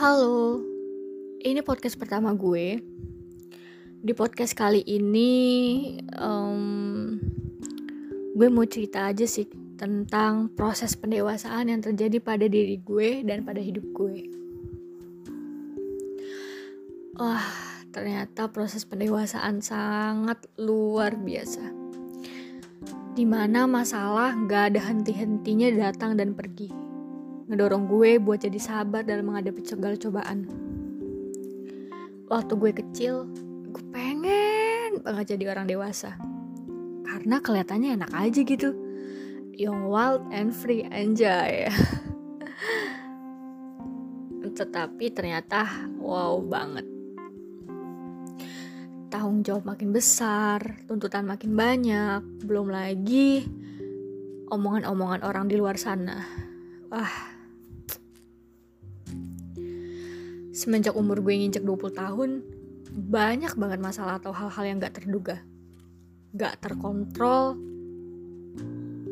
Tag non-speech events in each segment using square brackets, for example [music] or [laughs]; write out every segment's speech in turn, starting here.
Halo, ini podcast pertama gue. Di podcast kali ini, um, gue mau cerita aja sih tentang proses pendewasaan yang terjadi pada diri gue dan pada hidup gue. Wah, ternyata proses pendewasaan sangat luar biasa. Di mana masalah gak ada henti-hentinya datang dan pergi ngedorong gue buat jadi sabar dalam menghadapi segala cobaan. Waktu gue kecil, gue pengen banget jadi orang dewasa. Karena kelihatannya enak aja gitu. Young wild and free anjay. [laughs] Tetapi ternyata wow banget. Tanggung jawab makin besar, tuntutan makin banyak, belum lagi omongan-omongan orang di luar sana. Wah, semenjak umur gue nginjek 20 tahun, banyak banget masalah atau hal-hal yang gak terduga. Gak terkontrol,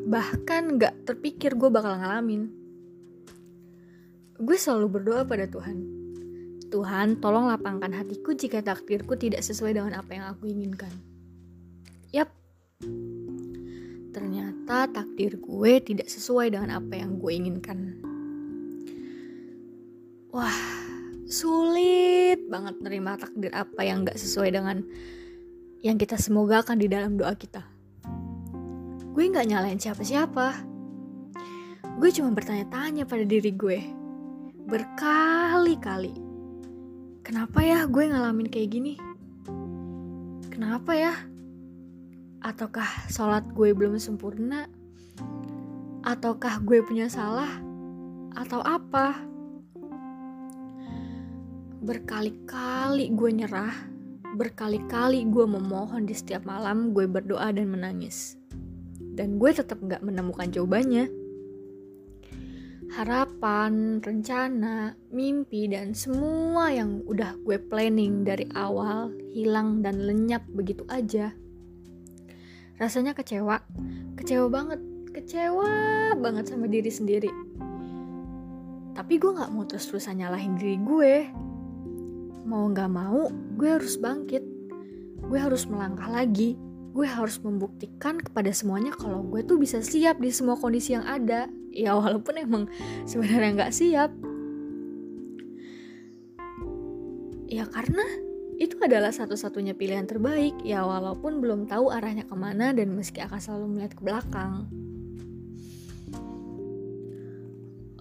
bahkan gak terpikir gue bakal ngalamin. Gue selalu berdoa pada Tuhan. Tuhan, tolong lapangkan hatiku jika takdirku tidak sesuai dengan apa yang aku inginkan. Yap, ternyata takdir gue tidak sesuai dengan apa yang gue inginkan. Wah, sulit banget nerima takdir apa yang gak sesuai dengan yang kita semoga akan di dalam doa kita. Gue gak nyalain siapa-siapa. Gue cuma bertanya-tanya pada diri gue. Berkali-kali. Kenapa ya gue ngalamin kayak gini? Kenapa ya? Ataukah sholat gue belum sempurna? Ataukah gue punya salah? Atau apa? Berkali-kali gue nyerah, berkali-kali gue memohon di setiap malam gue berdoa dan menangis. Dan gue tetap gak menemukan jawabannya. Harapan, rencana, mimpi, dan semua yang udah gue planning dari awal hilang dan lenyap begitu aja. Rasanya kecewa, kecewa banget, kecewa banget sama diri sendiri. Tapi gue gak mau terus-terusan nyalahin diri gue mau nggak mau gue harus bangkit. Gue harus melangkah lagi. Gue harus membuktikan kepada semuanya kalau gue tuh bisa siap di semua kondisi yang ada. Ya walaupun emang sebenarnya nggak siap. Ya karena itu adalah satu-satunya pilihan terbaik. Ya walaupun belum tahu arahnya ke mana dan meski akan selalu melihat ke belakang.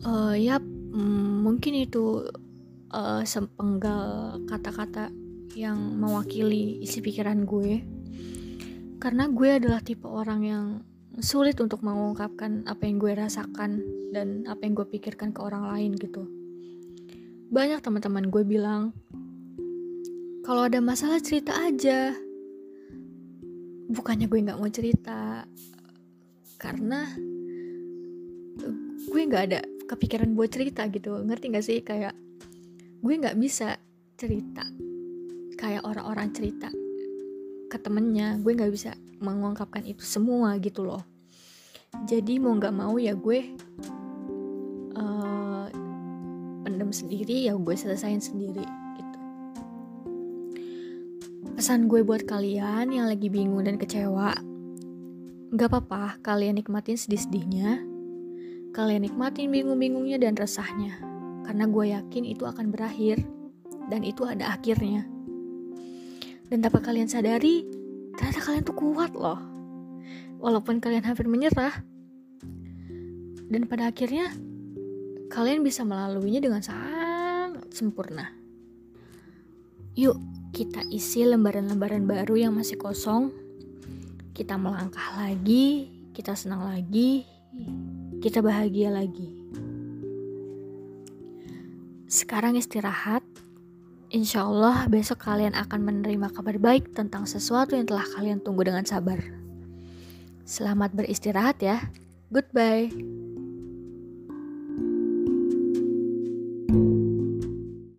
Uh, ya mm, mungkin itu uh, sepenggal kata-kata yang mewakili isi pikiran gue. Karena gue adalah tipe orang yang sulit untuk mengungkapkan apa yang gue rasakan dan apa yang gue pikirkan ke orang lain gitu. Banyak teman-teman gue bilang kalau ada masalah cerita aja. Bukannya gue nggak mau cerita karena gue nggak ada kepikiran buat cerita gitu. Ngerti gak sih? Kayak gue nggak bisa cerita. Kayak orang-orang cerita ke temennya gue nggak bisa mengungkapkan itu semua gitu loh. Jadi mau nggak mau ya gue uh, pendem sendiri ya gue selesain sendiri gitu. Pesan gue buat kalian yang lagi bingung dan kecewa nggak apa-apa kalian nikmatin sedih-sedihnya kalian nikmatin bingung-bingungnya dan resahnya karena gue yakin itu akan berakhir dan itu ada akhirnya. Dan tanpa kalian sadari, ternyata kalian tuh kuat loh. Walaupun kalian hampir menyerah. Dan pada akhirnya, kalian bisa melaluinya dengan sangat sempurna. Yuk, kita isi lembaran-lembaran baru yang masih kosong. Kita melangkah lagi, kita senang lagi, kita bahagia lagi. Sekarang istirahat. Insya Allah besok kalian akan menerima kabar baik tentang sesuatu yang telah kalian tunggu dengan sabar. Selamat beristirahat ya. Goodbye.